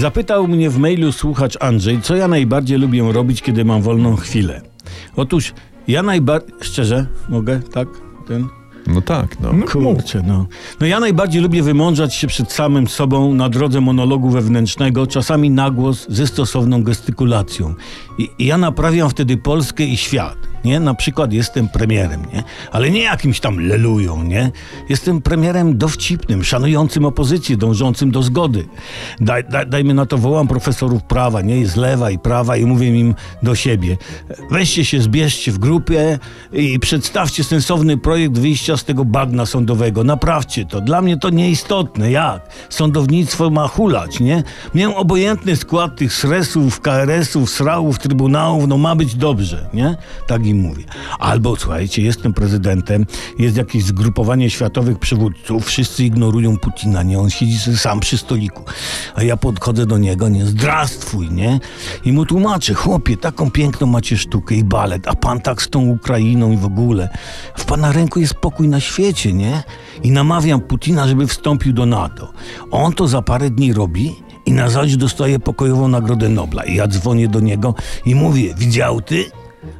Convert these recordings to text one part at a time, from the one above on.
Zapytał mnie w mailu słuchacz Andrzej, co ja najbardziej lubię robić, kiedy mam wolną chwilę. Otóż ja najbardziej... Szczerze? Mogę? Tak? Ten... No tak, no. Kurczę, no. No ja najbardziej lubię wymądrzać się przed samym sobą na drodze monologu wewnętrznego, czasami na głos ze stosowną gestykulacją. I, I ja naprawiam wtedy Polskę i świat, nie? Na przykład jestem premierem, nie? Ale nie jakimś tam lelują, nie? Jestem premierem dowcipnym, szanującym opozycję, dążącym do zgody. Daj, daj, dajmy na to, wołam profesorów prawa, nie? Z lewa i prawa i mówię im do siebie. Weźcie się, zbierzcie w grupie i przedstawcie sensowny projekt wyjścia z tego bagna sądowego. Naprawcie to. Dla mnie to nieistotne. Jak? Sądownictwo ma hulać, nie? Miałem obojętny skład tych sresów, KRS-ów, srałów, trybunałów, no ma być dobrze, nie? Tak im mówię. Albo, słuchajcie, jestem prezydentem, jest jakieś zgrupowanie światowych przywódców, wszyscy ignorują Putina, nie? On siedzi sam przy stoliku. A ja podchodzę do niego, nie? Zdrastwuj, nie? I mu tłumaczę, chłopie, taką piękną macie sztukę i balet, a pan tak z tą Ukrainą i w ogóle. W pana ręku jest pokój na świecie, nie? I namawiam Putina, żeby wstąpił do NATO. On to za parę dni robi i na zaś dostaje pokojową Nagrodę Nobla. I ja dzwonię do niego i mówię, widział ty?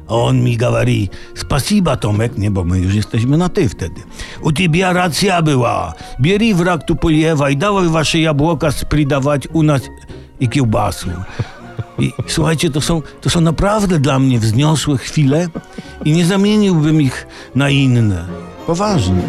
A on mi gawari, spasiba Tomek, nie, bo my już jesteśmy na ty wtedy. U ciebie racja była. Bieri wrak tu poliewa i dawaj wasze jabłka spridawać u nas i kiełbasu. I słuchajcie, to są, to są naprawdę dla mnie wzniosłe chwile i nie zamieniłbym ich na inne. Poważnie.